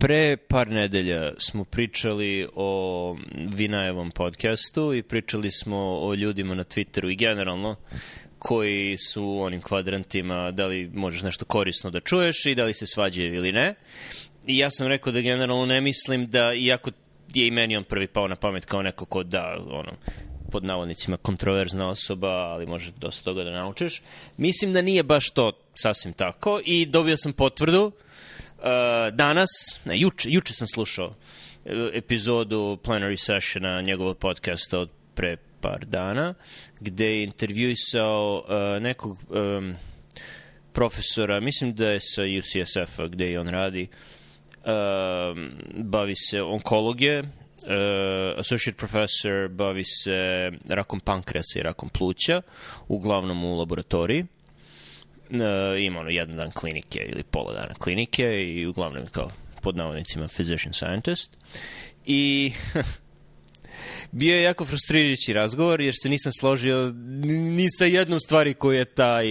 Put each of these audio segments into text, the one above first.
Pre par nedelja smo pričali o Vinajevom podcastu i pričali smo o ljudima na Twitteru i generalno koji su u onim kvadrantima, da li možeš nešto korisno da čuješ i da li se svađaju ili ne. I ja sam rekao da generalno ne mislim da, iako je i meni on prvi pao na pamet kao neko ko da, ono, pod navodnicima kontroverzna osoba, ali može dosta toga da naučiš. Mislim da nije baš to sasvim tako i dobio sam potvrdu uh, danas, ne, juče, juče sam slušao uh, epizodu Plenary Sessiona njegovog podcasta od pre par dana, gde je intervjuisao uh, nekog um, profesora, mislim da je sa UCSF-a gde i on radi, um, bavi se onkologije, uh, associate professor bavi se rakom pankreasa i rakom pluća, uglavnom u laboratoriji. Uh, ima ono jedan dan klinike ili pola dana klinike i uglavnom kao pod navodnicima physician scientist. I bio je jako frustrirajući razgovor jer se nisam složio ni sa jednom stvari koju je taj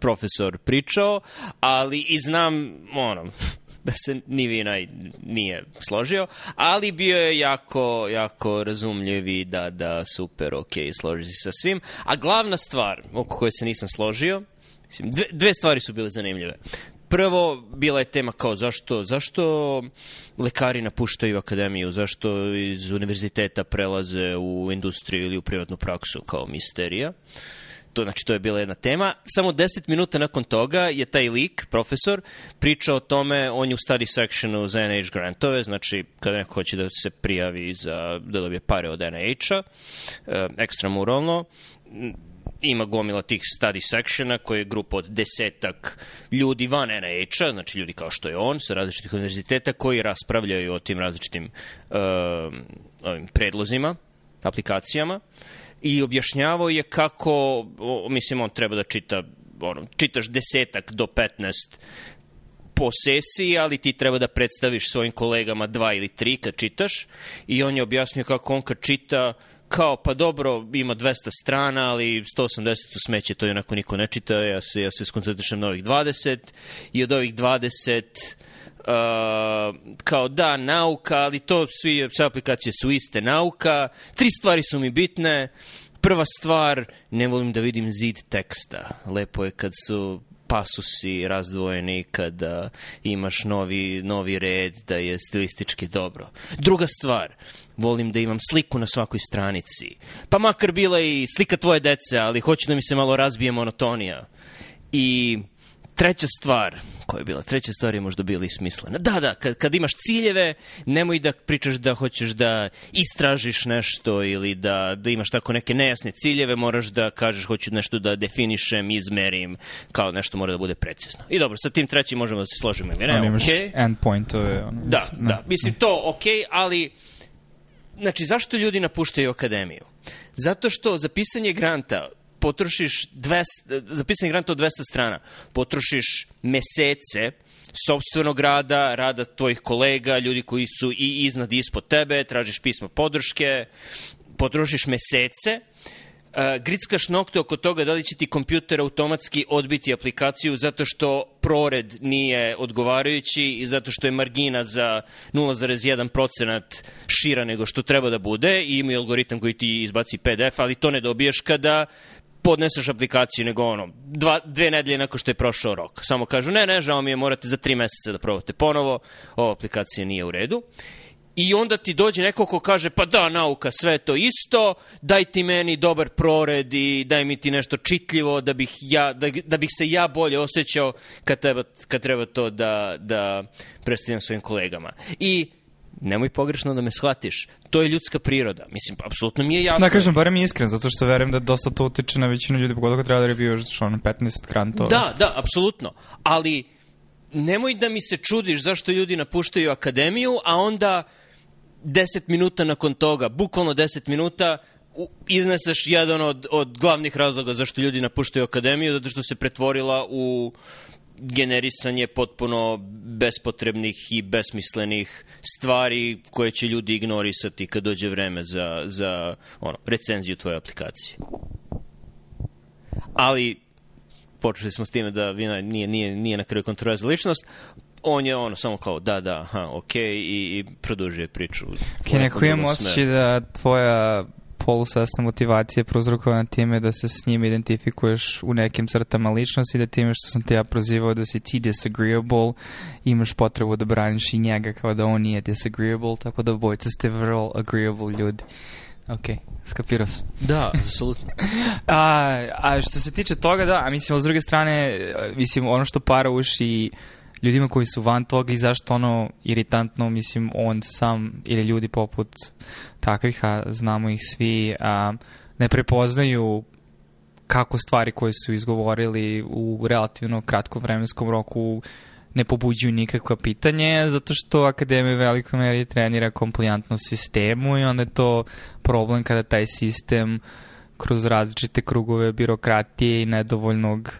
profesor pričao, ali i znam, ono, da se ni Vinaj nije složio, ali bio je jako, jako razumljiv i da, da super, ok, složi se sa svim. A glavna stvar oko koje se nisam složio, dve, dve stvari su bile zanimljive. Prvo, bila je tema kao zašto, zašto lekari napuštaju akademiju, zašto iz univerziteta prelaze u industriju ili u privatnu praksu kao misterija. To, znači, to je bila jedna tema. Samo 10 minuta nakon toga je taj lik, profesor, pričao o tome, on je u study sectionu za NIH grantove, znači, kada neko hoće da se prijavi za, da dobije pare od NIH-a, e, ekstramuralno, ima gomila tih study sectiona koji je grupa od desetak ljudi van NIH-a, znači ljudi kao što je on, sa različitih univerziteta koji raspravljaju o tim različitim uh, ovim predlozima, aplikacijama. Uh, i objašnjavao je kako, mislim, on treba da čita, ono, čitaš desetak do 15 po sesiji, ali ti treba da predstaviš svojim kolegama dva ili tri kad čitaš i on je objasnio kako on kad čita kao, pa dobro, ima 200 strana, ali 180 u smeće, to onako niko ne čita, ja se, ja se skoncentrišem na ovih 20 i od ovih 20 Uh, kao da, nauka, ali to svi, sve aplikacije su iste nauka. Tri stvari su mi bitne. Prva stvar, ne volim da vidim zid teksta. Lepo je kad su pasusi razdvojeni kada imaš novi, novi red da je stilistički dobro. Druga stvar, volim da imam sliku na svakoj stranici. Pa makar bila i slika tvoje dece, ali hoću da mi se malo razbije monotonija. I treća stvar, koja je bila treća stvar je možda bila i smislena. Da, da, kad, kad imaš ciljeve, nemoj da pričaš da hoćeš da istražiš nešto ili da, da imaš tako neke nejasne ciljeve, moraš da kažeš hoću nešto da definišem, izmerim, kao nešto mora da bude precizno. I dobro, sa tim trećim možemo da se složimo ili ne, Ali imaš okay. endpointove. Ono, Da, ne, da, mislim to ok, ali znači zašto ljudi napuštaju akademiju? Zato što za pisanje granta potrošiš 200, za pisanje granta od 200 strana, potrošiš mesece sobstvenog rada, rada tvojih kolega, ljudi koji su i iznad i ispod tebe, tražiš pismo podrške, potrošiš mesece, uh, grickaš nokte oko toga da li će ti kompjuter automatski odbiti aplikaciju zato što prored nije odgovarajući i zato što je margina za 0,1% šira nego što treba da bude i ima algoritam koji ti izbaci PDF, ali to ne dobiješ kada podneseš aplikaciju, nego ono, dva, dve nedelje nakon što je prošao rok. Samo kažu, ne, ne, žao mi je, morate za tri meseca da probate ponovo, ova aplikacija nije u redu. I onda ti dođe neko ko kaže, pa da, nauka, sve to isto, daj ti meni dobar prored i daj mi ti nešto čitljivo da bih, ja, da, da bih se ja bolje osjećao kad treba, kad treba to da, da predstavljam svojim kolegama. I nemoj pogrešno da me shvatiš, to je ljudska priroda. Mislim, apsolutno mi je jasno. Da, kažem, barem iskren, zato što verujem da dosta to utiče na većinu ljudi, pogotovo kad treba da revieweš ono 15 grantova. Da, da, apsolutno. Ali nemoj da mi se čudiš zašto ljudi napuštaju akademiju, a onda 10 minuta nakon toga, bukvalno 10 minuta, izneseš jedan od, od glavnih razloga zašto ljudi napuštaju akademiju, zato što se pretvorila u generisanje potpuno bespotrebnih i besmislenih stvari koje će ljudi ignorisati kad dođe vreme za, za ono, recenziju tvoje aplikacije. Ali počeli smo s time da Vina nije, nije, nije na kraju kontroverzna ličnost. on je ono samo kao da, da, aha, okej okay, i, i produžuje priču. Ok, neko imam osjećaj da tvoja polusasna motivacija prouzrokovana time da se s njim identifikuješ u nekim crtama ličnosti, da time što sam te ja prozivao da si ti disagreeable, imaš potrebu da braniš i njega kao da on nije disagreeable, tako da bojca ste vrlo agreeable ljudi. Ok, skapirao sam. Da, apsolutno. a, a što se tiče toga, da, a mislim, s druge strane, mislim, ono što para uši ljudima koji su van toga i zašto ono iritantno, mislim, on sam ili ljudi poput takvih, a znamo ih svi, a, ne prepoznaju kako stvari koje su izgovorili u relativno kratkom vremenskom roku ne pobuđuju nikakva pitanje, zato što Akademija u velikoj meri trenira komplijantno sistemu i onda je to problem kada taj sistem kroz različite krugove birokratije i nedovoljnog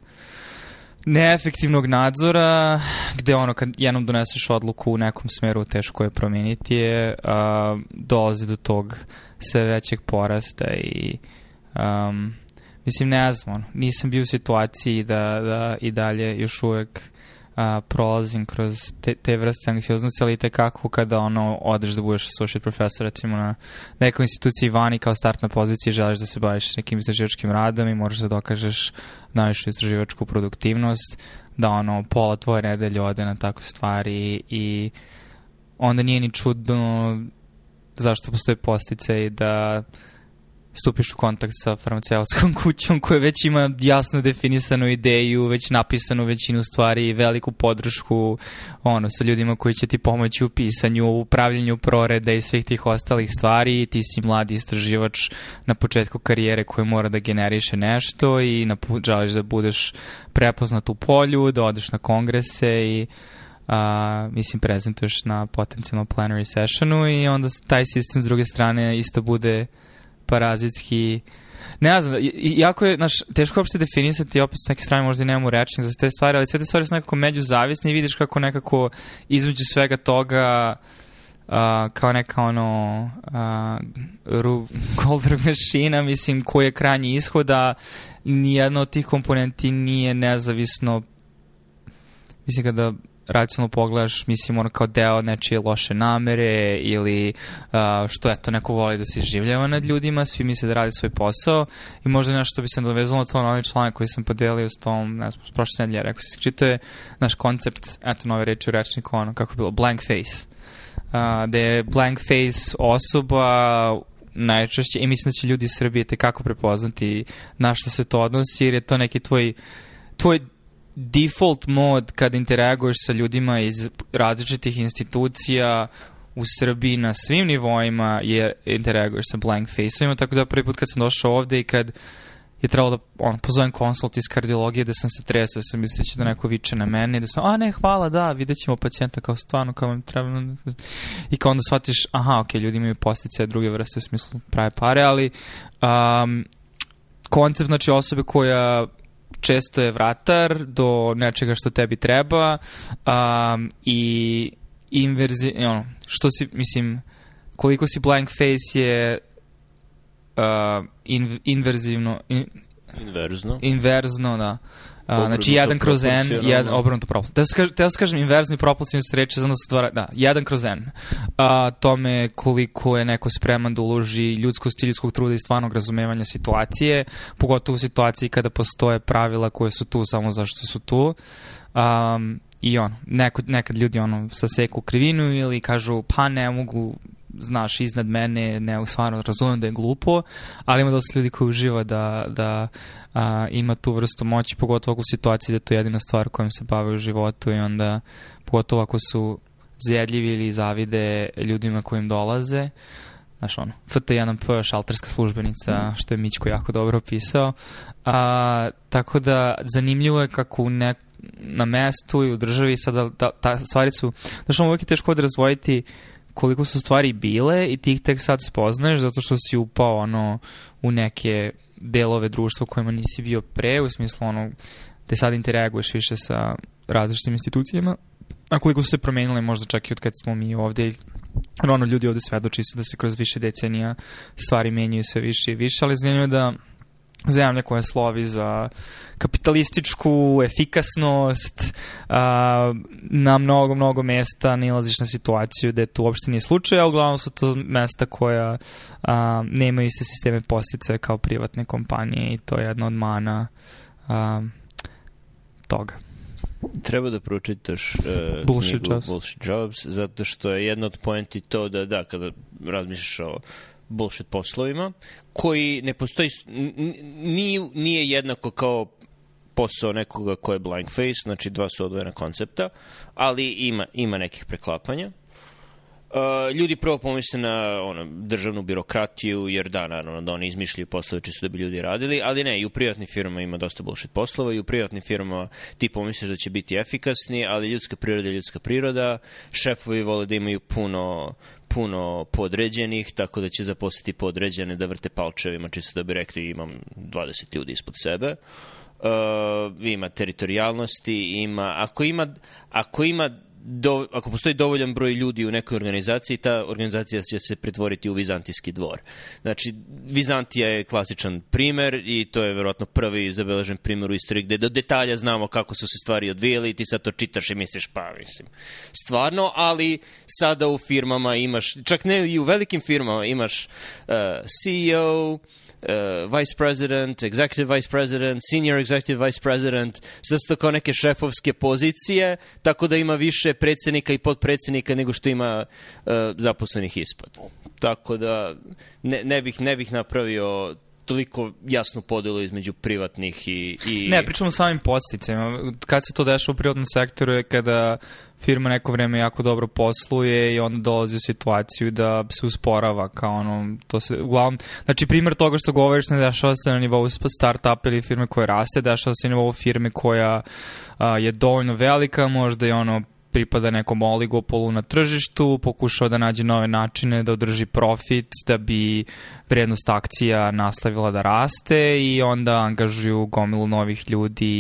neefektivnog nadzora, gde ono kad jednom doneseš odluku u nekom smeru teško je promeniti je, uh, dolazi do tog sve većeg porasta i um, mislim ne znam, ono, nisam bio u situaciji da, da i dalje još uvek a, prolazim kroz te, te vrste anksioznosti, ali i tekako kada ono, odeš da budeš associate professor recimo na nekoj instituciji vani kao startna pozicija želiš da se baviš nekim istraživačkim radom i moraš da dokažeš najvišu istraživačku produktivnost, da ono pola tvoje nedelje ode na takve stvari i onda nije ni čudno zašto postoje postice i da stupiš u kontakt sa farmaceutskom kućom koja već ima jasno definisanu ideju, već napisanu većinu stvari, veliku podršku ono, sa ljudima koji će ti pomoći u pisanju, u upravljanju proreda i svih tih ostalih stvari. Ti si mladi istraživač na početku karijere koji mora da generiše nešto i želiš da budeš prepoznat u polju, da odeš na kongrese i a, mislim, prezentuješ na potencijalno plenary sessionu i onda taj sistem s druge strane isto bude parazitski ne znam, jako je, naš, teško uopšte definisati, opet s neke strane možda i nemamo rečnik za te stvari, ali sve te stvari su nekako međuzavisne i vidiš kako nekako između svega toga uh, kao neka ono uh, Ru, Goldberg mašina, mislim, koji je krajnji ishoda, nijedna od tih komponenti nije nezavisno mislim kada racionalno pogledaš, mislim, ono kao deo nečije loše namere ili uh, što eto neko voli da se življava nad ljudima, svi misle da radi svoj posao i možda nešto bi se dovezalo to na onaj članak koji sam podelio s tom, ne znam, prošle nedelje, rekao se, čito je naš koncept, eto nove reči u rečniku, ono, kako je bilo, blank face. Uh, da je blank face osoba najčešće, i mislim da će ljudi iz Srbije te kako prepoznati na što se to odnosi, jer je to neki tvoj tvoj default mod kad interaguješ sa ljudima iz različitih institucija u Srbiji na svim nivoima je interaguješ sa blank face-ovima, tako da prvi put kad sam došao ovde i kad je trebalo da on, pozovem konsult iz kardiologije da sam se tresao, da sam mislio da neko viče na mene i da sam, a ne, hvala, da, vidjet ćemo pacijenta kao stvarno, kao vam treba. I kao onda shvatiš, aha, ok, ljudi imaju postice druge vrste u smislu prave pare, ali um, koncept, znači osobe koja često je vratar do nečega što tebi treba um, i inverzi, ono, što si, mislim, koliko si blank face je uh, in, inverzivno, in, inverzno, inverzno, da. A, znači, jedan kroz n, jedan obrnuto proporcionalno. Da, skaž, da kažem, inverzni proporcionalno su reči, znam da se stvara, da, jedan kroz n. A, tome koliko je neko spreman da uloži ljudskost i ljudskog truda i stvarnog razumevanja situacije, pogotovo u situaciji kada postoje pravila koje su tu samo zašto su tu. Um, I ono, neko, nekad ljudi ono saseku krivinu ili kažu pa ne mogu znaš, iznad mene, ne, stvarno razumem da je glupo, ali ima dosta ljudi koji uživa da, da a, ima tu vrstu moći, pogotovo u situaciji da je to jedina stvar kojom se bave u životu i onda, pogotovo ako su zjedljivi ili zavide ljudima kojim dolaze, znaš ono, FT1P, šalterska službenica, mm. što je Mićko jako dobro opisao. A, tako da, zanimljivo je kako u nek, na mestu i u državi sada da, ta stvari su, znaš ono, uvijek je teško da razvojiti koliko su stvari bile i ti ih tek sad spoznaješ zato što si upao ono u neke delove društva kojima nisi bio pre, u smislu ono da sad interaguješ više sa različitim institucijama, a koliko su se promenile možda čak i od kad smo mi ovde ono ljudi ovde svedoči su da se kroz više decenija stvari menjaju sve više i više, ali zanimljivo da zemlja koja slovi za kapitalističku efikasnost, a, na mnogo, mnogo mesta nilaziš na situaciju da to uopšte nije slučaj, a uglavnom su to mesta koja a, nemaju iste sisteme postice kao privatne kompanije i to je jedna od mana a, toga. Treba da pročitaš uh, Bullshit knjigu Jobs. Bullshit Jobs, zato što je jedna od poenti to da, da, kada razmišljaš o bullshit poslovima, koji ne postoji, nije, nije jednako kao posao nekoga ko je blank face, znači dva su odvojena koncepta, ali ima, ima nekih preklapanja. Uh, ljudi prvo pomisle na ono, državnu birokratiju, jer da, naravno, da oni izmišljaju poslove čisto da bi ljudi radili, ali ne, i u privatnim firmama ima dosta bullshit poslova i u privatnim firmama ti pomisliš da će biti efikasni, ali ljudska priroda je ljudska priroda, šefovi vole da imaju puno puno podređenih, tako da će zaposliti podređene da vrte palčevima, čisto da bi rekli imam 20 ljudi ispod sebe. Uh, ima teritorijalnosti, ima, ako ima, ako ima do, ako postoji dovoljan broj ljudi u nekoj organizaciji, ta organizacija će se pretvoriti u vizantijski dvor. Znači, Vizantija je klasičan primer i to je verovatno prvi zabeležen primer u istoriji gde do detalja znamo kako su se stvari odvijeli i ti sad to čitaš i misliš, pa mislim, stvarno, ali sada u firmama imaš, čak ne i u velikim firmama imaš uh, CEO, uh, vice president, executive vice president, senior executive vice president, sasto kao neke šefovske pozicije, tako da ima više predsednika i podpredsednika nego što ima uh, zaposlenih ispod. Tako da ne, ne, bih, ne bih napravio toliko jasnu podelu između privatnih i... i... Ne, pričamo o samim posticajima. Kad se to dešava u privatnom sektoru je kada firma neko vreme jako dobro posluje i onda dolazi u situaciju da se usporava kao ono, to se uglavnom, znači primjer toga što govoriš ne dešava se na nivou start-up ili firme koja raste, dešava se na nivou firme koja a, je dovoljno velika, možda je ono pripada nekom oligopolu na tržištu, pokušao da nađe nove načine da održi profit, da bi vrednost akcija nastavila da raste i onda angažuju gomilu novih ljudi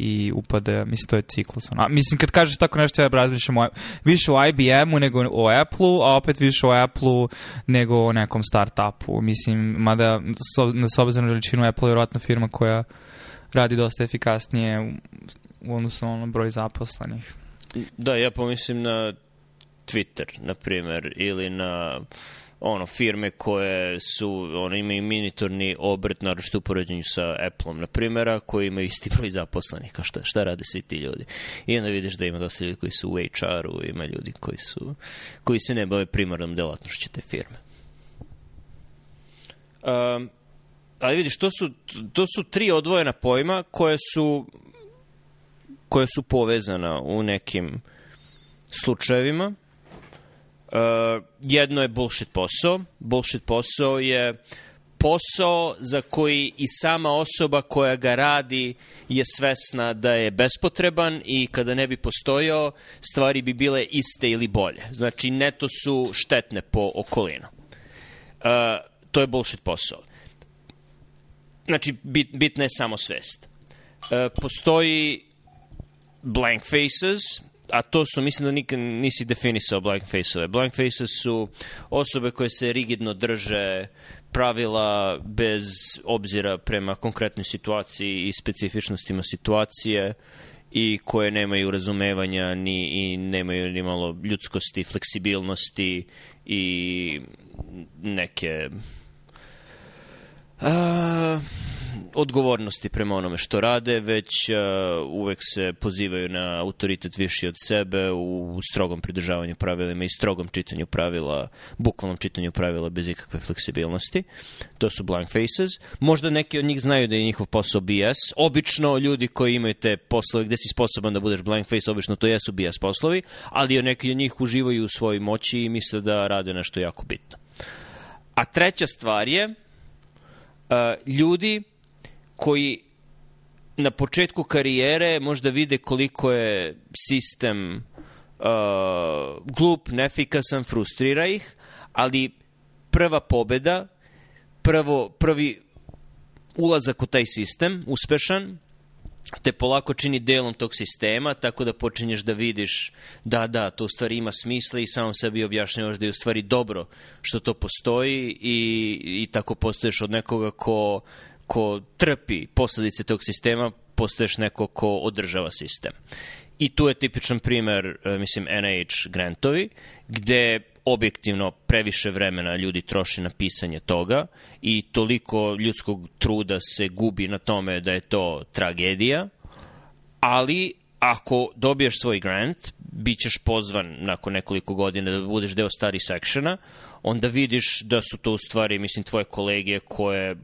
i, upade, mislim, to je ciklus. A, mislim, kad kažeš tako nešto, ja razmišljam o, više o IBM-u nego o Apple-u, a opet više o Apple-u nego o nekom start-upu. Mislim, mada na s obzirom veličinu Apple je vjerojatno firma koja radi dosta efikasnije u, u odnosu na ono broj zaposlenih. Da, ja pomislim na Twitter, na primer, ili na ono firme koje su ono imaju miniturni obrt naročito u poređenju sa Appleom na primjera koji imaju isti broj zaposlenih kao šta, šta rade svi ti ljudi? I onda vidiš da ima dosta ljudi koji su u HR-u ima ljudi koji su koji se ne bave primarnom delatnošću te firme. Um, ali vidiš to su, to su tri odvojena pojma koje su koje su povezana u nekim slučajevima. Uh, jedno je bullshit posao. Bullshit posao je posao za koji i sama osoba koja ga radi je svesna da je bespotreban i kada ne bi postojao, stvari bi bile iste ili bolje. Znači, neto su štetne po okolinu. Uh, to je bullshit posao. Znači, bit, bitna je samo svest. Uh, postoji blank faces, a to su, mislim da nikad nisi definisao blank faceove. Blank faces su osobe koje se rigidno drže pravila bez obzira prema konkretnoj situaciji i specifičnostima situacije i koje nemaju razumevanja ni, i nemaju ni malo ljudskosti, fleksibilnosti i neke uh, odgovornosti prema onome što rade, već uh, uvek se pozivaju na autoritet viši od sebe u strogom pridržavanju pravilima i strogom čitanju pravila, bukvalnom čitanju pravila bez ikakve fleksibilnosti. To su blank faces. Možda neki od njih znaju da je njihov posao BS. Obično ljudi koji imaju te poslove gde si sposoban da budeš blank face, obično to jesu BS poslovi, ali neki od njih uživaju u svojoj moći i misle da rade nešto jako bitno. A treća stvar je uh, ljudi koji na početku karijere možda vide koliko je sistem uh, glup, nefikasan, frustrira ih, ali prva pobeda, prvo, prvi ulazak u taj sistem, uspešan, te polako čini delom tog sistema, tako da počinješ da vidiš da, da, to u stvari ima smisla i samo sebi objašnjavaš da je u stvari dobro što to postoji i, i tako postoješ od nekoga ko ko trpi posledice tog sistema, postaješ neko ko održava sistem. I tu je tipičan primer, e, mislim, NH grantovi, gde objektivno previše vremena ljudi troši na pisanje toga i toliko ljudskog truda se gubi na tome da je to tragedija, ali ako dobiješ svoj grant, bit ćeš pozvan nakon nekoliko godina da budeš deo stari sectiona, onda vidiš da su to u stvari, mislim, tvoje kolege koje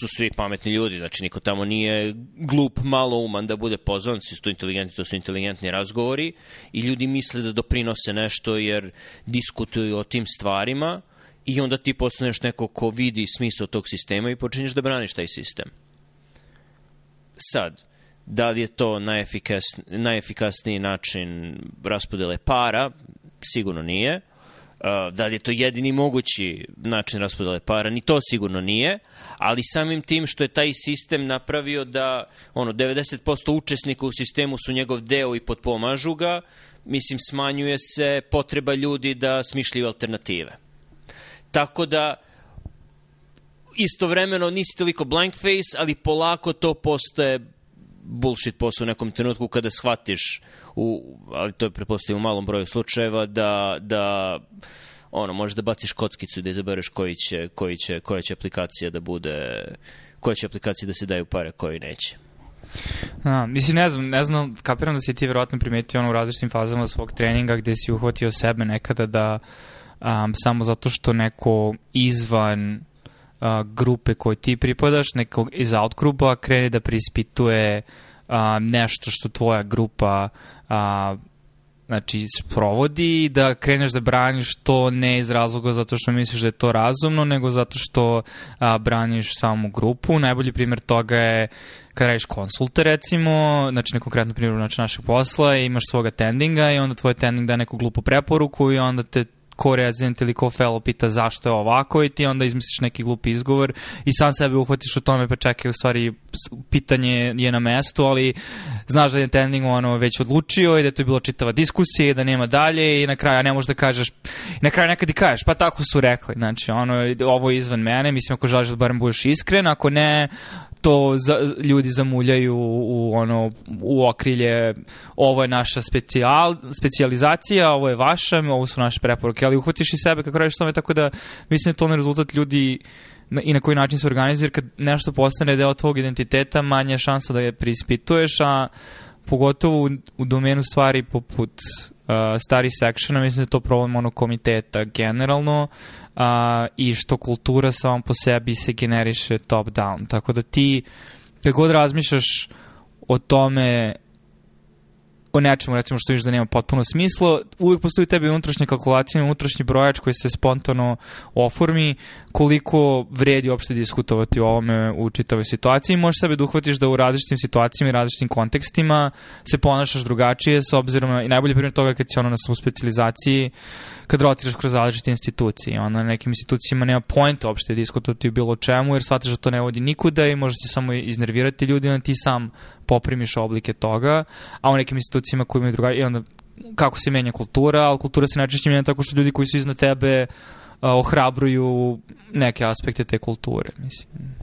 su svi pametni ljudi, znači niko tamo nije glup, malo uman da bude pozvan, svi su to inteligentni, to su inteligentni razgovori i ljudi misle da doprinose nešto jer diskutuju o tim stvarima i onda ti postaneš neko ko vidi smisao tog sistema i počinješ da braniš taj sistem. Sad, da li je to najefikasniji, najefikasniji način raspodele para, sigurno nije, da li je to jedini mogući način raspodele para, ni to sigurno nije, ali samim tim što je taj sistem napravio da ono 90% učesnika u sistemu su njegov deo i potpomažu ga, mislim smanjuje se potreba ljudi da smišljaju alternative. Tako da istovremeno nisi toliko blank face, ali polako to postaje bullshit posao u nekom trenutku kada shvatiš, u, ali to je prepostavljeno u malom broju slučajeva, da, da ono, možeš da baciš kockicu i da izabereš koji će, koji će, koja će aplikacija da bude, koja će aplikacija da se daju pare, koji neće. A, mislim, ne znam, ne znam, kapiram da si ti verovatno primetio ono u različitim fazama svog treninga gde si uhvatio sebe nekada da um, samo zato što neko izvan a, grupe koje ti pripadaš, nekog iz outgrupa krene da prispituje a, nešto što tvoja grupa a, znači sprovodi da kreneš da braniš to ne iz razloga zato što misliš da je to razumno, nego zato što a, braniš samu grupu. Najbolji primjer toga je kad radiš konsulte recimo, znači na konkretno primjer znači našeg posla i imaš svog attendinga i onda tvoj attending da neku glupu preporuku i onda te ko rezident ili ko fellow pita zašto je ovako i ti onda izmisliš neki glupi izgovor i sam sebe uhvatiš u tome pa čekaj u stvari pitanje je na mestu ali znaš da je attending ono već odlučio i da je to bilo čitava diskusija i da nema dalje i na kraju ne možeš da kažeš na kraju nekad i kažeš pa tako su rekli znači ono ovo je izvan mene mislim ako želiš da barem budeš iskren ako ne to za, ljudi zamuljaju u ono u okrilje ovo je naša specijal, specijalizacija, ovo je vaša, ovo su naše preporuke, ali uhvatiš i sebe kako radiš tome, tako da mislim da to ne rezultat ljudi na, i na koji način se organizuje, kad nešto postane deo tvog identiteta, manja je šansa da je prispituješ, a pogotovo u, u domenu stvari poput uh, stari sectiona, mislim da je to problem onog komiteta generalno, uh, i što kultura sama po sebi se generiše top down. Tako da ti, kad god razmišljaš o tome o nečemu recimo što viš da nema potpuno smisla, uvijek postoji tebi unutrašnja kalkulacija, unutrašnji brojač koji se spontano oformi, koliko vredi uopšte diskutovati o ovome u čitavoj situaciji. Možeš sebe da uhvatiš da u različitim situacijama i različitim kontekstima se ponašaš drugačije s obzirom na, i najbolji primjer toga kad si ono na svom specializaciji, kad rotiraš kroz različite institucije. Onda na nekim institucijama nema pojnta uopšte diskutovati o bilo čemu, jer shvataš da to ne vodi nikuda i možeš ti samo iznervirati ljudi, onda ti sam poprimiš oblike toga, a u nekim institucijama koji imaju drugačije, i onda kako se menja kultura, ali kultura se najčešće menja tako što ljudi koji su iznad tebe ohrabruju neke aspekte te kulture, mislim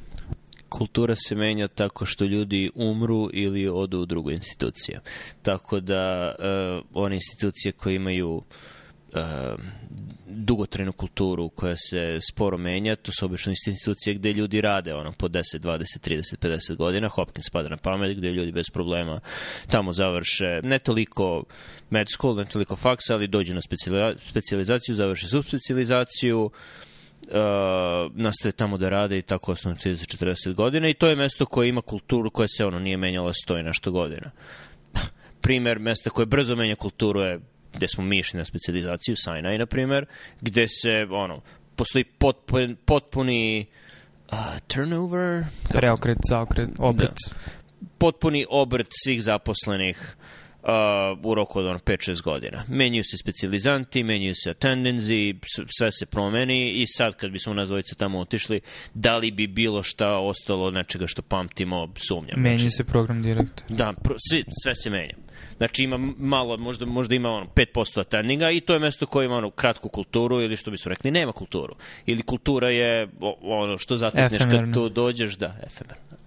kultura se menja tako što ljudi umru ili odu u drugu instituciju. Tako da uh, one institucije koje imaju uh, dugotrajnu kulturu koja se sporo menja, to su obično institucije gde ljudi rade ono, po 10, 20, 30, 50 godina, Hopkins pada na pamet, gde ljudi bez problema tamo završe ne toliko med school, ne toliko faksa, ali dođu na specializaciju, završe subspecializaciju, uh, nastave tamo da rade i tako osnovno 30-40 godina i to je mesto koje ima kulturu koja se ono nije menjala stoji nešto godina. Primer mesta koje brzo menja kulturu je gde smo mi išli na specializaciju, Sinai, na primer, gde se, ono, postoji potpun, potpuni uh, turnover... Preokret, zaokret, obrt. Da. Potpuni obrt svih zaposlenih u roku od ono 5-6 godina. Menjuju se specializanti, menjuju se attendancy, sve se promeni i sad kad bismo nas dvojica tamo otišli, da li bi bilo šta ostalo nečega što pamtimo, sumnjam. Menju znači, se program direktor. Da, pro, sve, sve se menja. Znači ima malo, možda, možda ima ono 5% attendinga i to je mesto koje ima ono kratku kulturu ili što bi su rekli, nema kulturu. Ili kultura je ono što zatekneš kad tu dođeš, da, efemerno.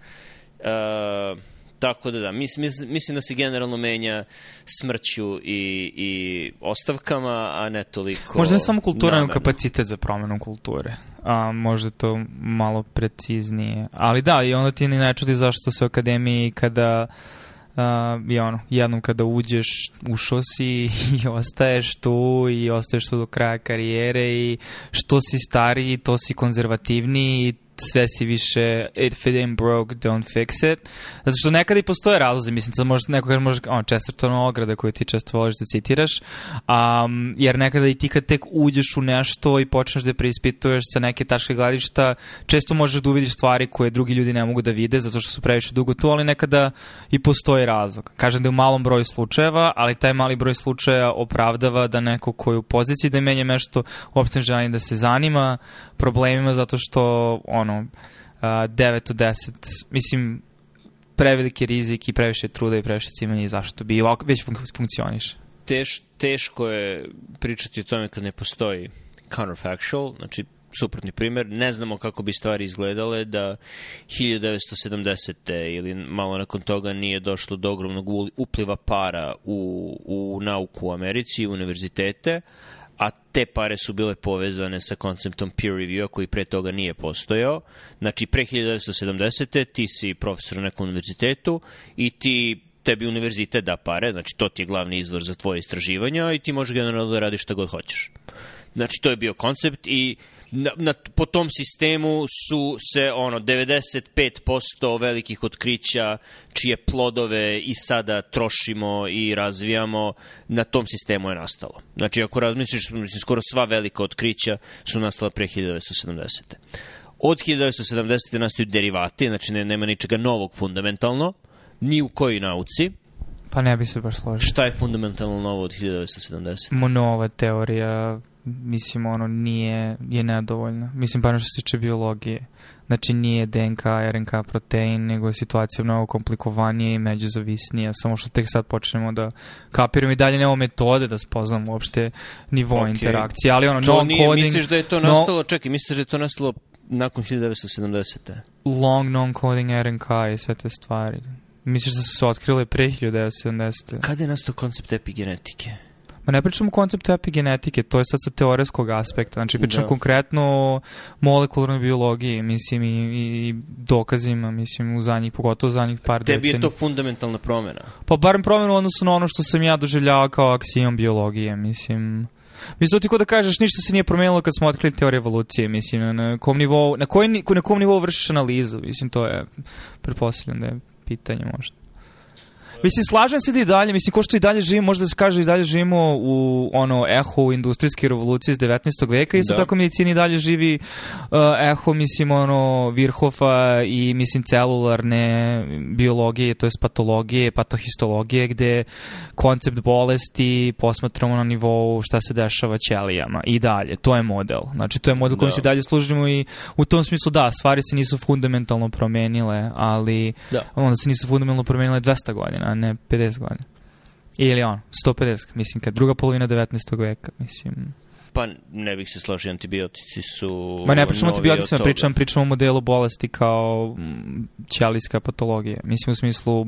Uh, Tako da da, mislim, mislim da se generalno menja smrću i, i ostavkama, a ne toliko... Možda ne samo kultura, nego kapacitet za promenu kulture. A, možda to malo preciznije. Ali da, i onda ti ni ne čudi zašto se u akademiji kada uh, je ono, jednom kada uđeš, ušao si i ostaješ tu i ostaješ tu do kraja karijere i što si stariji, to si konzervativniji i sve si više if it ain't broke, don't fix it. Zato što nekada i postoje razlozi, mislim, da možda neko kaže može, on, Chestertonova ograda koju ti često voliš da citiraš, um, jer nekada i ti kad tek uđeš u nešto i počneš da preispituješ sa neke tačke gledišta, često možeš da uvidiš stvari koje drugi ljudi ne mogu da vide zato što su previše dugo tu, ali nekada i postoji razlog. Kažem da je u malom broju slučajeva, ali taj mali broj slučaja opravdava da neko ko je u poziciji da menja nešto uopšte želi da se zanima problemima zato što on, ono, uh, 9 od 10, mislim, preveliki rizik i previše truda i previše cimanja i zašto bi ovako već fun funkcioniše. Teš, teško je pričati o tome kad ne postoji counterfactual, znači suprotni primer, ne znamo kako bi stvari izgledale da 1970. ili malo nakon toga nije došlo do ogromnog upliva para u, u nauku u Americi, u univerzitete, a te pare su bile povezane sa konceptom peer review-a koji pre toga nije postojao. Znači, pre 1970. ti si profesor na nekom univerzitetu i ti tebi univerzitet da pare, znači to ti je glavni izvor za tvoje istraživanja i ti možeš generalno da radiš šta god hoćeš. Znači, to je bio koncept i na, na, po tom sistemu su se ono 95% velikih otkrića čije plodove i sada trošimo i razvijamo na tom sistemu je nastalo. Znači ako razmisliš, mislim skoro sva velika otkrića su nastala pre 1970. Od 1970. nastaju derivati, znači ne, nema ničega novog fundamentalno, ni u kojoj nauci, Pa ne bi se baš složio. Šta je fundamentalno novo od 1970? Monova teorija mislim, ono, nije, je nedovoljno. Mislim, pa što se tiče biologije. Znači, nije DNK, RNK protein, nego je situacija mnogo komplikovanija i međuzavisnija, samo što tek sad počnemo da kapiramo i dalje nemamo metode da spoznamo uopšte nivo okay. interakcije, ali ono, to non-coding... Misliš da je to nastalo, no, čekaj, misliš da je to nastalo nakon 1970. Long non-coding RNK i sve te stvari. Misliš da su se otkrile pre 1970. Kada je nastao koncept epigenetike? Ma ne pričamo o konceptu epigenetike, to je sad sa teoretskog aspekta. Znači pričam da. konkretno o molekularnoj biologiji, mislim, i, i dokazima, mislim, u zadnjih, pogotovo u zadnjih par decenija. Tebi je to fundamentalna promena? Pa barem promena u odnosu na ono što sam ja doživljavao kao aksijom biologije, mislim... Mislim, ti ko da kažeš, ništa se nije promenilo kad smo otkrili teoriju evolucije, mislim, na kom nivou, na, koji, na kom nivou vršiš analizu, mislim, to je, pretpostavljam da je pitanje možda. Mislim, slažem se da i dalje, mislim, ko što i dalje živimo, možda se kaže i dalje živimo u ono eho industrijske revolucije iz 19. veka, isto da. tako medicini i dalje živi uh, eho, mislim, ono, Virhofa i, mislim, celularne biologije, to je patologije, patohistologije, gde koncept bolesti posmatramo na nivou šta se dešava ćelijama i dalje. To je model. Znači, to je model kojim da. se dalje služimo i u tom smislu, da, stvari se nisu fundamentalno promenile, ali da. onda se nisu fundamentalno promenile 200 godina, ne 50 godina. Ili on, 150, mislim, kad druga polovina 19. veka, mislim... Pa ne bih se složio, antibiotici su... Ma ne pričamo o antibioticima, pričam, pričam o modelu bolesti kao ćelijska patologija. Mislim u smislu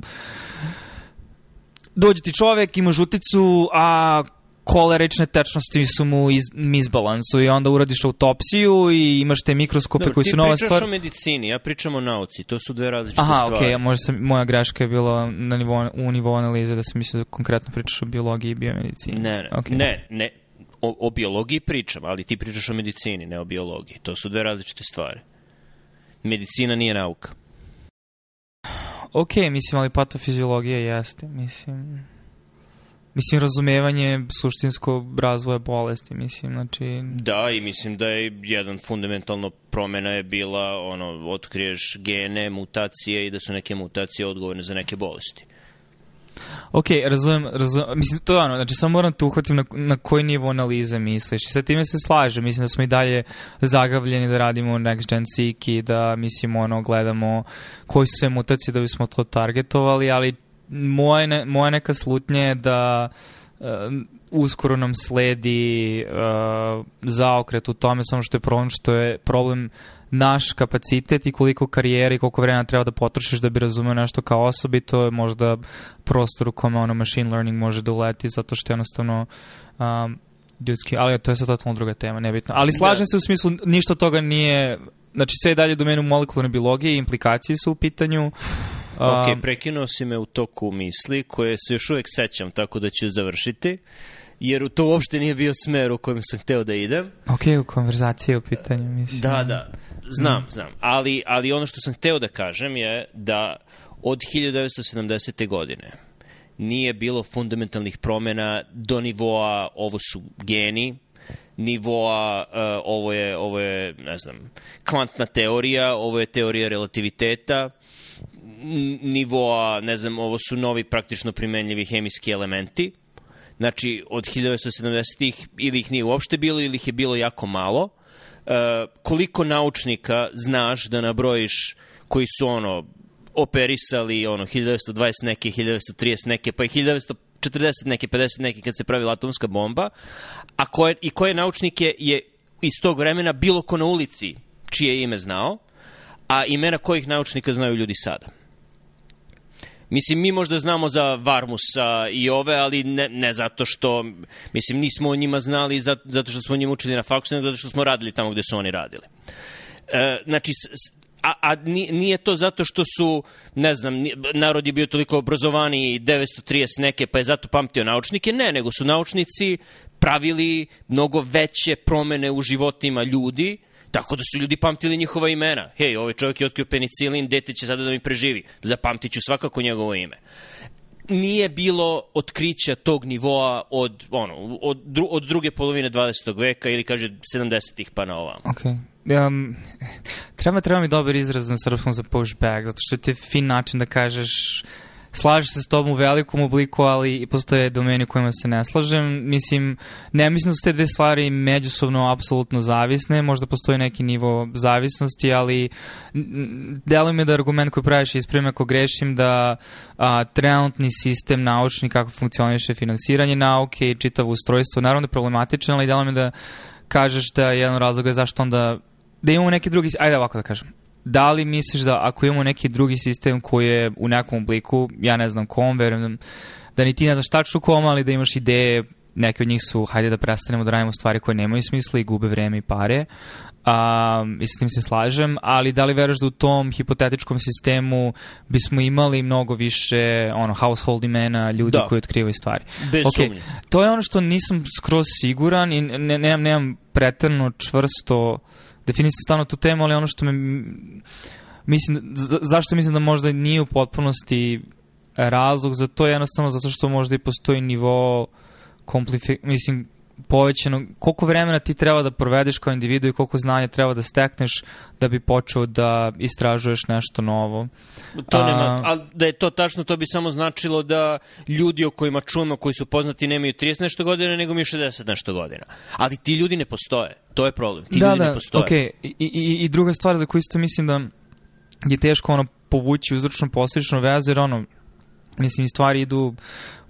dođe ti čovek, ima žuticu, a kolerične tečnosti su mu iz, misbalansu i onda uradiš autopsiju i imaš te mikroskope Dobar, koji su nova stvar. Ti pričaš o medicini, ja pričam o nauci, to su dve različite Aha, stvari. Aha, okej, okay, možda sam, moja greška je bila na nivo, u nivou analize da sam mislio da konkretno pričaš o biologiji i biomedicini. Ne, ne, okay. ne, ne, o, o biologiji pričam, ali ti pričaš o medicini, ne o biologiji. To su dve različite stvari. Medicina nije nauka. Ok, mislim, ali patofiziologija jeste, mislim... Mislim, razumevanje suštinsko razvoja bolesti, mislim, znači... Da, i mislim da je jedan fundamentalno promena je bila, ono, otkriješ gene, mutacije i da su neke mutacije odgovorne za neke bolesti. Ok, razumem, razumem, mislim, to je ono, znači samo moram te uhvatim na, na koji nivo analize misliš i sa time se slažem, mislim da smo i dalje zagavljeni da radimo next gen seek i da, mislim, ono, gledamo koji su sve mutacije da bismo to targetovali, ali moja, ne, moja neka slutnja je da uh, uskoro nam sledi uh, zaokret u tome, samo što je problem što je problem naš kapacitet i koliko karijere i koliko vremena treba da potrošiš da bi razumeo nešto kao osobi, to je možda prostor u kome ono machine learning može da uleti zato što je jednostavno um, ljudski, ali to je sad totalno druga tema, nebitno. Ali slažem da. se u smislu, ništa toga nije, znači sve je dalje u domenu molekularne biologije i implikacije su u pitanju. Ok, prekinuo si me u toku misli koje se još uvek sećam, tako da ću završiti jer to uopšte nije bio smer u kojem sam hteo da idem. Ok, u konverzaciji u pitanju, mislim. Da, da. Znam, mm. znam. Ali, ali ono što sam hteo da kažem je da od 1970. godine nije bilo fundamentalnih promena do nivoa ovo su geni, nivoa uh, ovo je ovo je ne znam kvantna teorija, ovo je teorija relativiteta, nivoa, ne znam, ovo su novi praktično primenljivi hemijski elementi. Znači, od 1970-ih ili ih nije uopšte bilo ili ih je bilo jako malo. Uh, koliko naučnika znaš da nabrojiš koji su ono operisali ono 1920 neke, 1930 neke, pa i 1940 neke, 50 neke kad se pravila atomska bomba, a koje, i koje naučnike je iz tog vremena bilo ko na ulici čije ime znao, a imena kojih naučnika znaju ljudi sada. Mislim, mi možda znamo za Varmusa i ove, ali ne, ne zato što, mislim, nismo o njima znali zato, što smo o njima učili na faksu, nego zato što smo radili tamo gde su oni radili. E, znači, a, a nije to zato što su, ne znam, narod je bio toliko obrazovani 930 neke, pa je zato pamtio naučnike, ne, nego su naučnici pravili mnogo veće promene u životima ljudi, Tako da su ljudi pamtili njihova imena. Hej, ovaj čovjek je otkrio penicilin, dete će sada da mi preživi. Zapamtit ću svakako njegovo ime nije bilo otkrića tog nivoa od, ono, od, dru, od druge polovine 20. veka ili kaže 70-ih pa na ovam. Okay. Um, treba, treba mi dobar izraz na srpskom za pushback, zato što je ti fin način da kažeš slaže se s tobom u velikom obliku, ali postoje domeni u kojima se ne slažem. Mislim, ne mislim da su te dve stvari međusobno apsolutno zavisne, možda postoji neki nivo zavisnosti, ali deluje mi da argument koji praviš isprema ako grešim da a, trenutni sistem naučni kako funkcioniše finansiranje nauke i čitavo ustrojstvo, naravno da je problematičan, ali deluje mi da kažeš da je jedan razlog je zašto onda da imamo neki drugi, ajde ovako da kažem, da li misliš da ako imamo neki drugi sistem koji je u nekom obliku, ja ne znam kom, verujem da ni ti ne znaš tačno kom, ali da imaš ideje, neke od njih su, hajde da prestanemo da radimo stvari koje nemaju smisla i gube vreme i pare, um, i s tim se slažem, ali da li veruješ da u tom hipotetičkom sistemu bismo imali mnogo više ono, household imena, ljudi da. koji otkrivaju stvari? Bez okay. sumnje. To je ono što nisam skroz siguran i ne, nemam, nemam pretrno čvrsto uh, definisati stvarno tu temu, ali ono što me... Mislim, zašto mislim da možda nije u potpunosti razlog za to je jednostavno zato što možda i postoji nivo komplifi... mislim, povećano, koliko vremena ti treba da provedeš kao individu i koliko znanja treba da stekneš da bi počeo da istražuješ nešto novo. To nema, a da je to tačno, to bi samo značilo da ljudi o kojima čujemo, koji su poznati, nemaju 30 nešto godina, nego mi 60 nešto godina. Ali ti ljudi ne postoje. To je problem. Ti da, ljudi da, ne postoje. Okay. I, i, I druga stvar za koju isto mislim da je teško ono povući uzročno posljedično vezu, jer ono, Mislim, stvari idu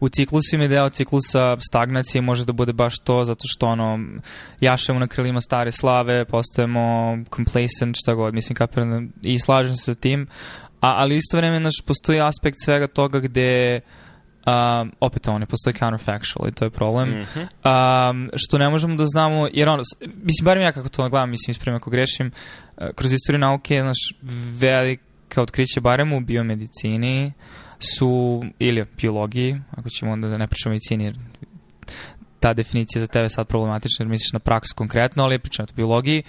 u ciklusima i deo ciklusa stagnacije može da bude baš to, zato što ono, jašemo na krilima stare slave, postajemo complacent, šta god, mislim, kapiram, i slažem se sa tim, a, ali isto vreme naš postoji aspekt svega toga gde Um, opet ne postoji counterfactual i to je problem. Mm -hmm. um, što ne možemo da znamo, jer ono, mislim, barim ja kako to gledam, mislim, ispremno ako grešim, uh, kroz istoriju nauke, naš velika otkriće, barem u biomedicini, su, ili biologiji, ako ćemo onda da ne pričamo medicini, jer ta definicija za tebe sad problematična jer misliš na praksu konkretno, ali pričam o biologiji,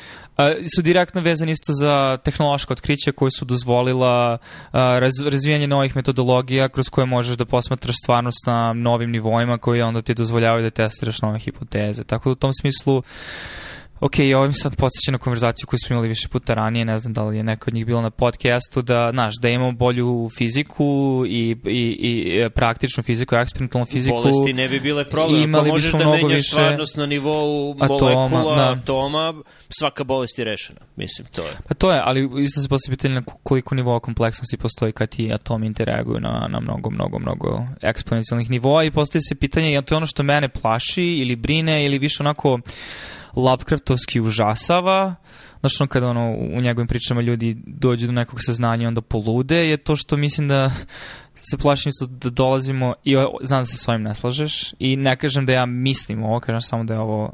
su direktno vezani isto za tehnološka otkrića koje su dozvolila raz, razvijanje novih metodologija kroz koje možeš da posmatraš stvarnost na novim nivoima koji onda ti dozvoljavaju da testiraš nove hipoteze. Tako da u tom smislu Ok, i ovim sad podsjeća na konverzaciju koju smo imali više puta ranije, ne znam da li je neko od njih bilo na podcastu, da, znaš, da imamo bolju fiziku i, i, i e, praktičnu fiziku, eksperimentalnu fiziku. Bolesti ne bi bile problem. Imali Ako možeš da menjaš više stvarnost na nivou atoma, molekula, da. atoma, svaka bolest je rešena. Mislim, to je. Pa to je, ali isto se postoji pitanje na koliko nivoa kompleksnosti postoji kad ti atomi interaguju na, na mnogo, mnogo, mnogo eksponencijalnih nivoa i postoji se pitanje, je to je ono što mene plaši ili brine ili više onako Lovecraftovski užasava, znaš ono kada ono, u njegovim pričama ljudi dođu do nekog saznanja i onda polude, je to što mislim da se plašim isto da dolazimo i znam da se s ovim ne slažeš i ne kažem da ja mislim ovo, kažem samo da je ovo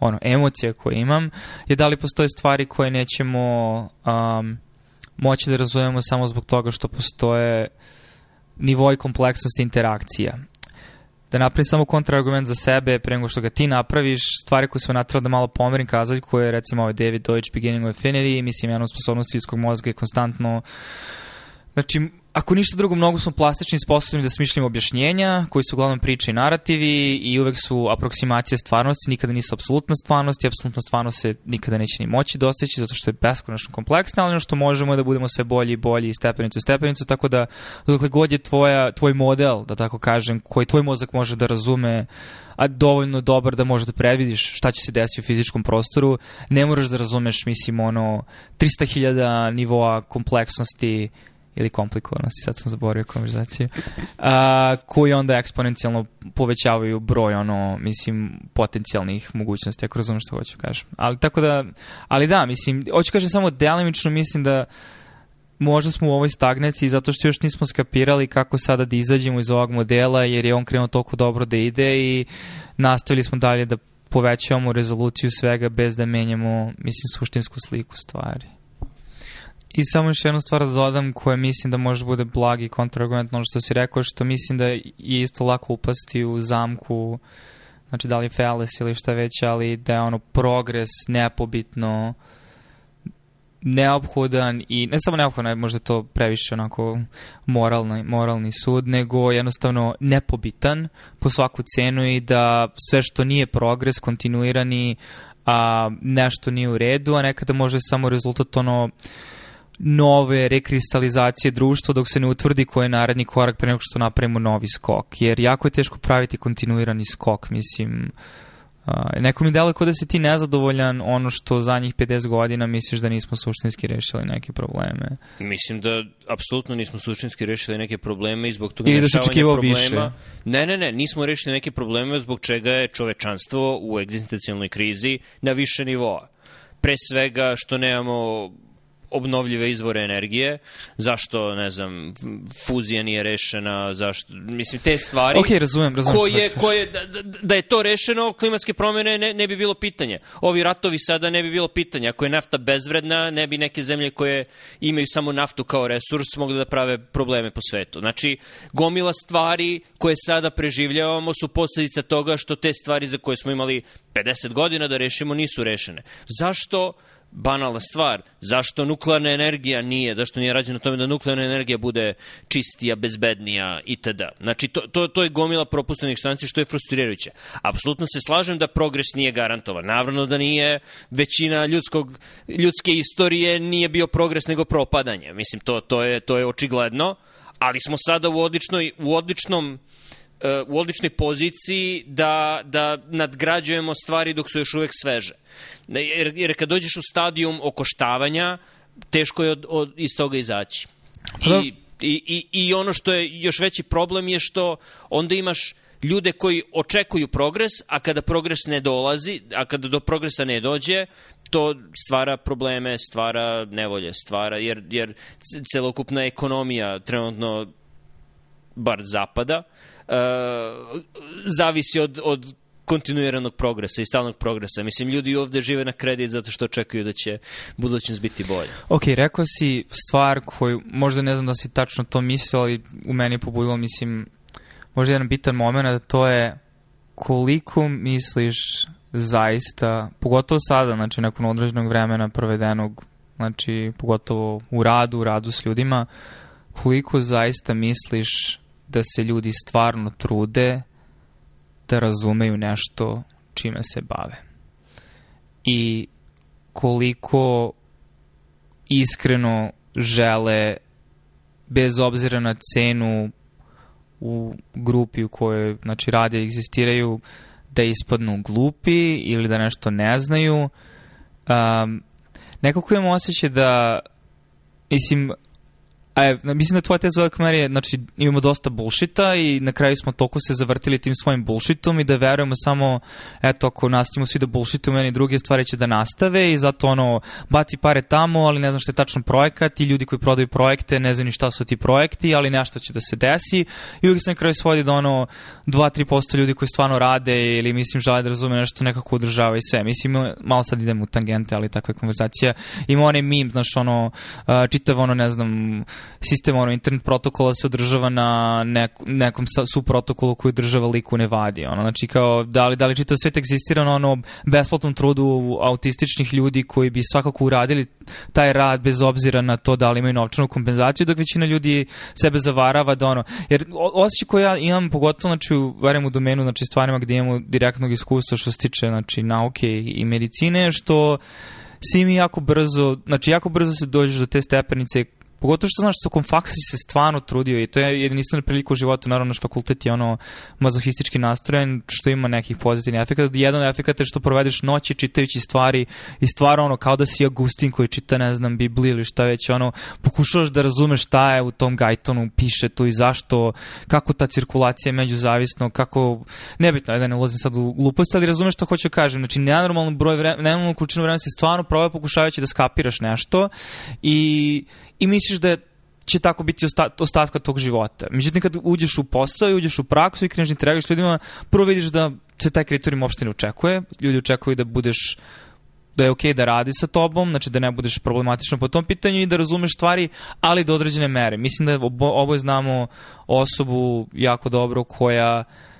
ono, emocija koje imam, je da li postoje stvari koje nećemo um, moći da razumemo samo zbog toga što postoje nivoi kompleksnosti interakcija. Da napravim samo kontraargument za sebe pre nego što ga ti napraviš, stvari koje smo natrali da malo pomerim kazaljku je recimo ovaj David Deutsch Beginning of Affinity, mislim jedna od sposobnosti ljudskog mozga je konstantno Znači, ako ništa drugo, mnogo smo plastični i sposobni da smišljamo objašnjenja, koji su uglavnom priče i narativi i uvek su aproksimacije stvarnosti, nikada nisu apsolutna stvarnost i apsolutna stvarnost se nikada neće ni moći dostići zato što je beskonačno kompleksna, ali ono što možemo je da budemo sve bolji i bolji i stepenicu u stepenicu, tako da dokle god je tvoja, tvoj model, da tako kažem, koji tvoj mozak može da razume a dovoljno dobar da možeš da predvidiš šta će se desiti u fizičkom prostoru, ne moraš da razumeš, mislim, ono, 300.000 nivoa kompleksnosti ili komplikovanosti, sad sam zaboravio konverzaciju, a, koji onda eksponencijalno povećavaju broj, ono, mislim, potencijalnih mogućnosti, ako razumem što hoću kažem. Ali tako da, ali da, mislim, hoću kažem samo delimično, mislim da možda smo u ovoj stagnaciji zato što još nismo skapirali kako sada da izađemo iz ovog modela jer je on krenuo toliko dobro da ide i nastavili smo dalje da povećavamo rezoluciju svega bez da menjamo, mislim, suštinsku sliku stvari. I samo još jednu stvar da dodam koja mislim da može da bude blagi kontrargument na ono što si rekao, što mislim da je isto lako upasti u zamku, znači da li fallacy ili šta već, ali da je ono progres nepobitno neophodan i ne samo neophodan, možda to previše onako moralni, moralni sud, nego jednostavno nepobitan po svaku cenu i da sve što nije progres, kontinuirani, a nešto nije u redu, a nekada može samo rezultat ono nove rekristalizacije društva dok se ne utvrdi koji je naredni korak pre nego što napravimo novi skok. Jer jako je teško praviti kontinuirani skok, mislim, Uh, neko mi kao da si ti nezadovoljan ono što za njih 50 godina misliš da nismo suštinski rešili neke probleme. Mislim da apsolutno nismo suštinski rešili neke probleme i zbog toga Ili da očekivao problema... više. Ne, ne, ne, nismo rešili neke probleme zbog čega je čovečanstvo u egzistencijalnoj krizi na više nivoa. Pre svega što nemamo obnovljive izvore energije, zašto, ne znam, fuzija nije rešena, zašto, mislim, te stvari... Ok, razumem, razumem. ko šta je, hoćeš ko je, da, da, da je to rešeno, klimatske promjene ne, ne bi bilo pitanje. Ovi ratovi sada ne bi bilo pitanje. Ako je nafta bezvredna, ne bi neke zemlje koje imaju samo naftu kao resurs mogle da prave probleme po svetu. Znači, gomila stvari koje sada preživljavamo su posledica toga što te stvari za koje smo imali 50 godina da rešimo nisu rešene. Zašto banalna stvar, zašto nuklearna energija nije, zašto nije rađeno tome da nuklearna energija bude čistija, bezbednija itd. Znači, to, to, to je gomila propuštenih štanci što je frustrirajuće. Apsolutno se slažem da progres nije garantovan. Naravno da nije većina ljudskog, ljudske istorije nije bio progres nego propadanje. Mislim, to, to, je, to je očigledno, ali smo sada u, odličnoj, u odličnom u odličnoj poziciji da, da nadgrađujemo stvari dok su još uvek sveže. Da, Jer, jer kad dođeš u stadijum okoštavanja, teško je od, od, iz toga izaći. Pa da. I, i, i, I ono što je još veći problem je što onda imaš ljude koji očekuju progres, a kada progres ne dolazi, a kada do progresa ne dođe, to stvara probleme, stvara nevolje, stvara, jer, jer celokupna ekonomija trenutno bar zapada, uh, zavisi od, od kontinuiranog progresa i stalnog progresa. Mislim, ljudi ovde žive na kredit zato što očekuju da će budućnost biti bolja. Ok, rekao si stvar koju, možda ne znam da si tačno to mislio, ali u meni pobudilo, mislim, možda jedan bitan moment, a to je koliko misliš zaista, pogotovo sada, znači nakon određenog vremena provedenog, znači pogotovo u radu, u radu s ljudima, koliko zaista misliš da se ljudi stvarno trude da razumeju nešto čime se bave. i koliko iskreno žele bez obzira na cenu u grupi u kojoj znači, rade i egzistiraju da ispadnu glupi ili da nešto ne znaju. Um, nekako imam osjećaj da mislim, Je, mislim da tvoja teza velika meri je, znači imamo dosta bullshita i na kraju smo toliko se zavrtili tim svojim bullshitom i da verujemo samo, eto, ako nastavimo svi da bullshitujemo jedni druge stvari će da nastave i zato ono, baci pare tamo, ali ne znam što je tačno projekat i ljudi koji prodaju projekte ne znaju ni šta su ti projekti, ali nešto će da se desi i uvijek se na kraju svodi da ono 2-3% ljudi koji stvarno rade ili mislim žele da razume nešto nekako održava i sve. Mislim, malo sad idemo u tangente, ali takva je konverzacija. Ima onaj meme, znaš, ono, čitav ono, ne znam, sistem ono, internet protokola se održava na nek, nekom su protokolu koji država lik u Nevadi. Ono. Znači, kao, da li, da li čitav svet egzistira na ono besplatnom trudu autističnih ljudi koji bi svakako uradili taj rad bez obzira na to da li imaju novčanu kompenzaciju, dok većina ljudi sebe zavarava da ono, jer osjećaj koji ja imam pogotovo, znači, u, u domenu, znači, stvarima gde imamo direktnog iskustva što se tiče, znači, nauke i medicine, što svi mi jako brzo, znači jako brzo se dođeš do te stepenice Pogotovo što znaš, tokom faksa se stvarno trudio i to je jedinstvena prilika u životu, naravno naš fakultet je ono mazohistički nastrojen, što ima nekih pozitivnih efekata. Jedan efekt je što provedeš noći čitajući stvari i stvarno ono kao da si Agustin koji čita, ne znam, Bibliju ili šta već, ono, pokušavaš da razumeš šta je u tom gajtonu, piše to i zašto, kako ta cirkulacija je međuzavisno, kako, nebitno, ajde ne ulazim sad u gluposti, ali razumeš što hoću da kažem. Znači, nenormalno broj vremena, nenormalnu količinu vremena se stvarno provaju pokušavajući da skapiraš nešto i i misliš da će tako biti ostatka tog života. Međutim, kad uđeš u posao i uđeš u praksu i kreneš da interaguješ s ljudima, prvo vidiš da se taj kriterijum uopšte ne očekuje. Ljudi očekuju da budeš da je okej okay da radi sa tobom, znači da ne budeš problematično po tom pitanju i da razumeš stvari, ali do određene mere. Mislim da oboje znamo osobu jako dobro koja uh,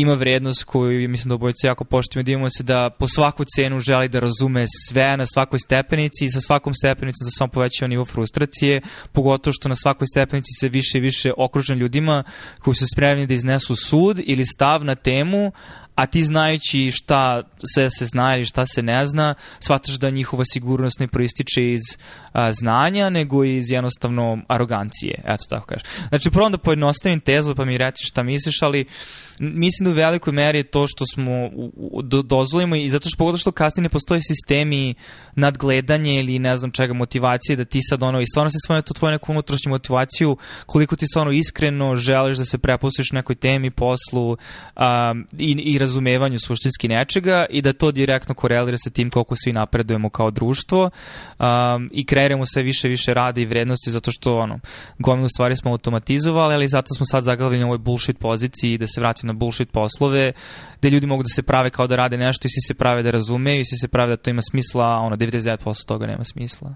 ima vrednost koju mislim da obojice jako poštujemo, da imamo se da po svaku cenu želi da razume sve na svakoj stepenici i sa svakom stepenicom da samo povećava nivo frustracije, pogotovo što na svakoj stepenici se više i više okružen ljudima koji su spremni da iznesu sud ili stav na temu, a ti znajući šta sve se zna ili šta se ne zna, shvataš da njihova sigurnost ne proističe iz a, znanja, nego iz jednostavno arogancije, eto tako kažeš. Znači, prvo da pojednostavim tezu pa mi reci šta misliš, ali mislim da u velikoj meri je to što smo do, dozvolimo i zato što pogotovo što kasnije ne postoje sistemi nadgledanje ili ne znam čega motivacije da ti sad ono i stvarno se svojeno to tvoju neku unutrašnju motivaciju koliko ti stvarno iskreno želiš da se prepustiš nekoj temi, poslu um, i, i razumevanju suštinski nečega i da to direktno korelira sa tim koliko svi napredujemo kao društvo um, i kreiramo sve više više rada i vrednosti zato što ono, gomilu stvari smo automatizovali, ali zato smo sad zaglavljeni u ovoj bullshit poziciji da se vratimo na bullshit poslove, gde ljudi mogu da se prave kao da rade nešto i svi se prave da razumeju i svi se prave da to ima smisla, a ono 99% toga nema smisla.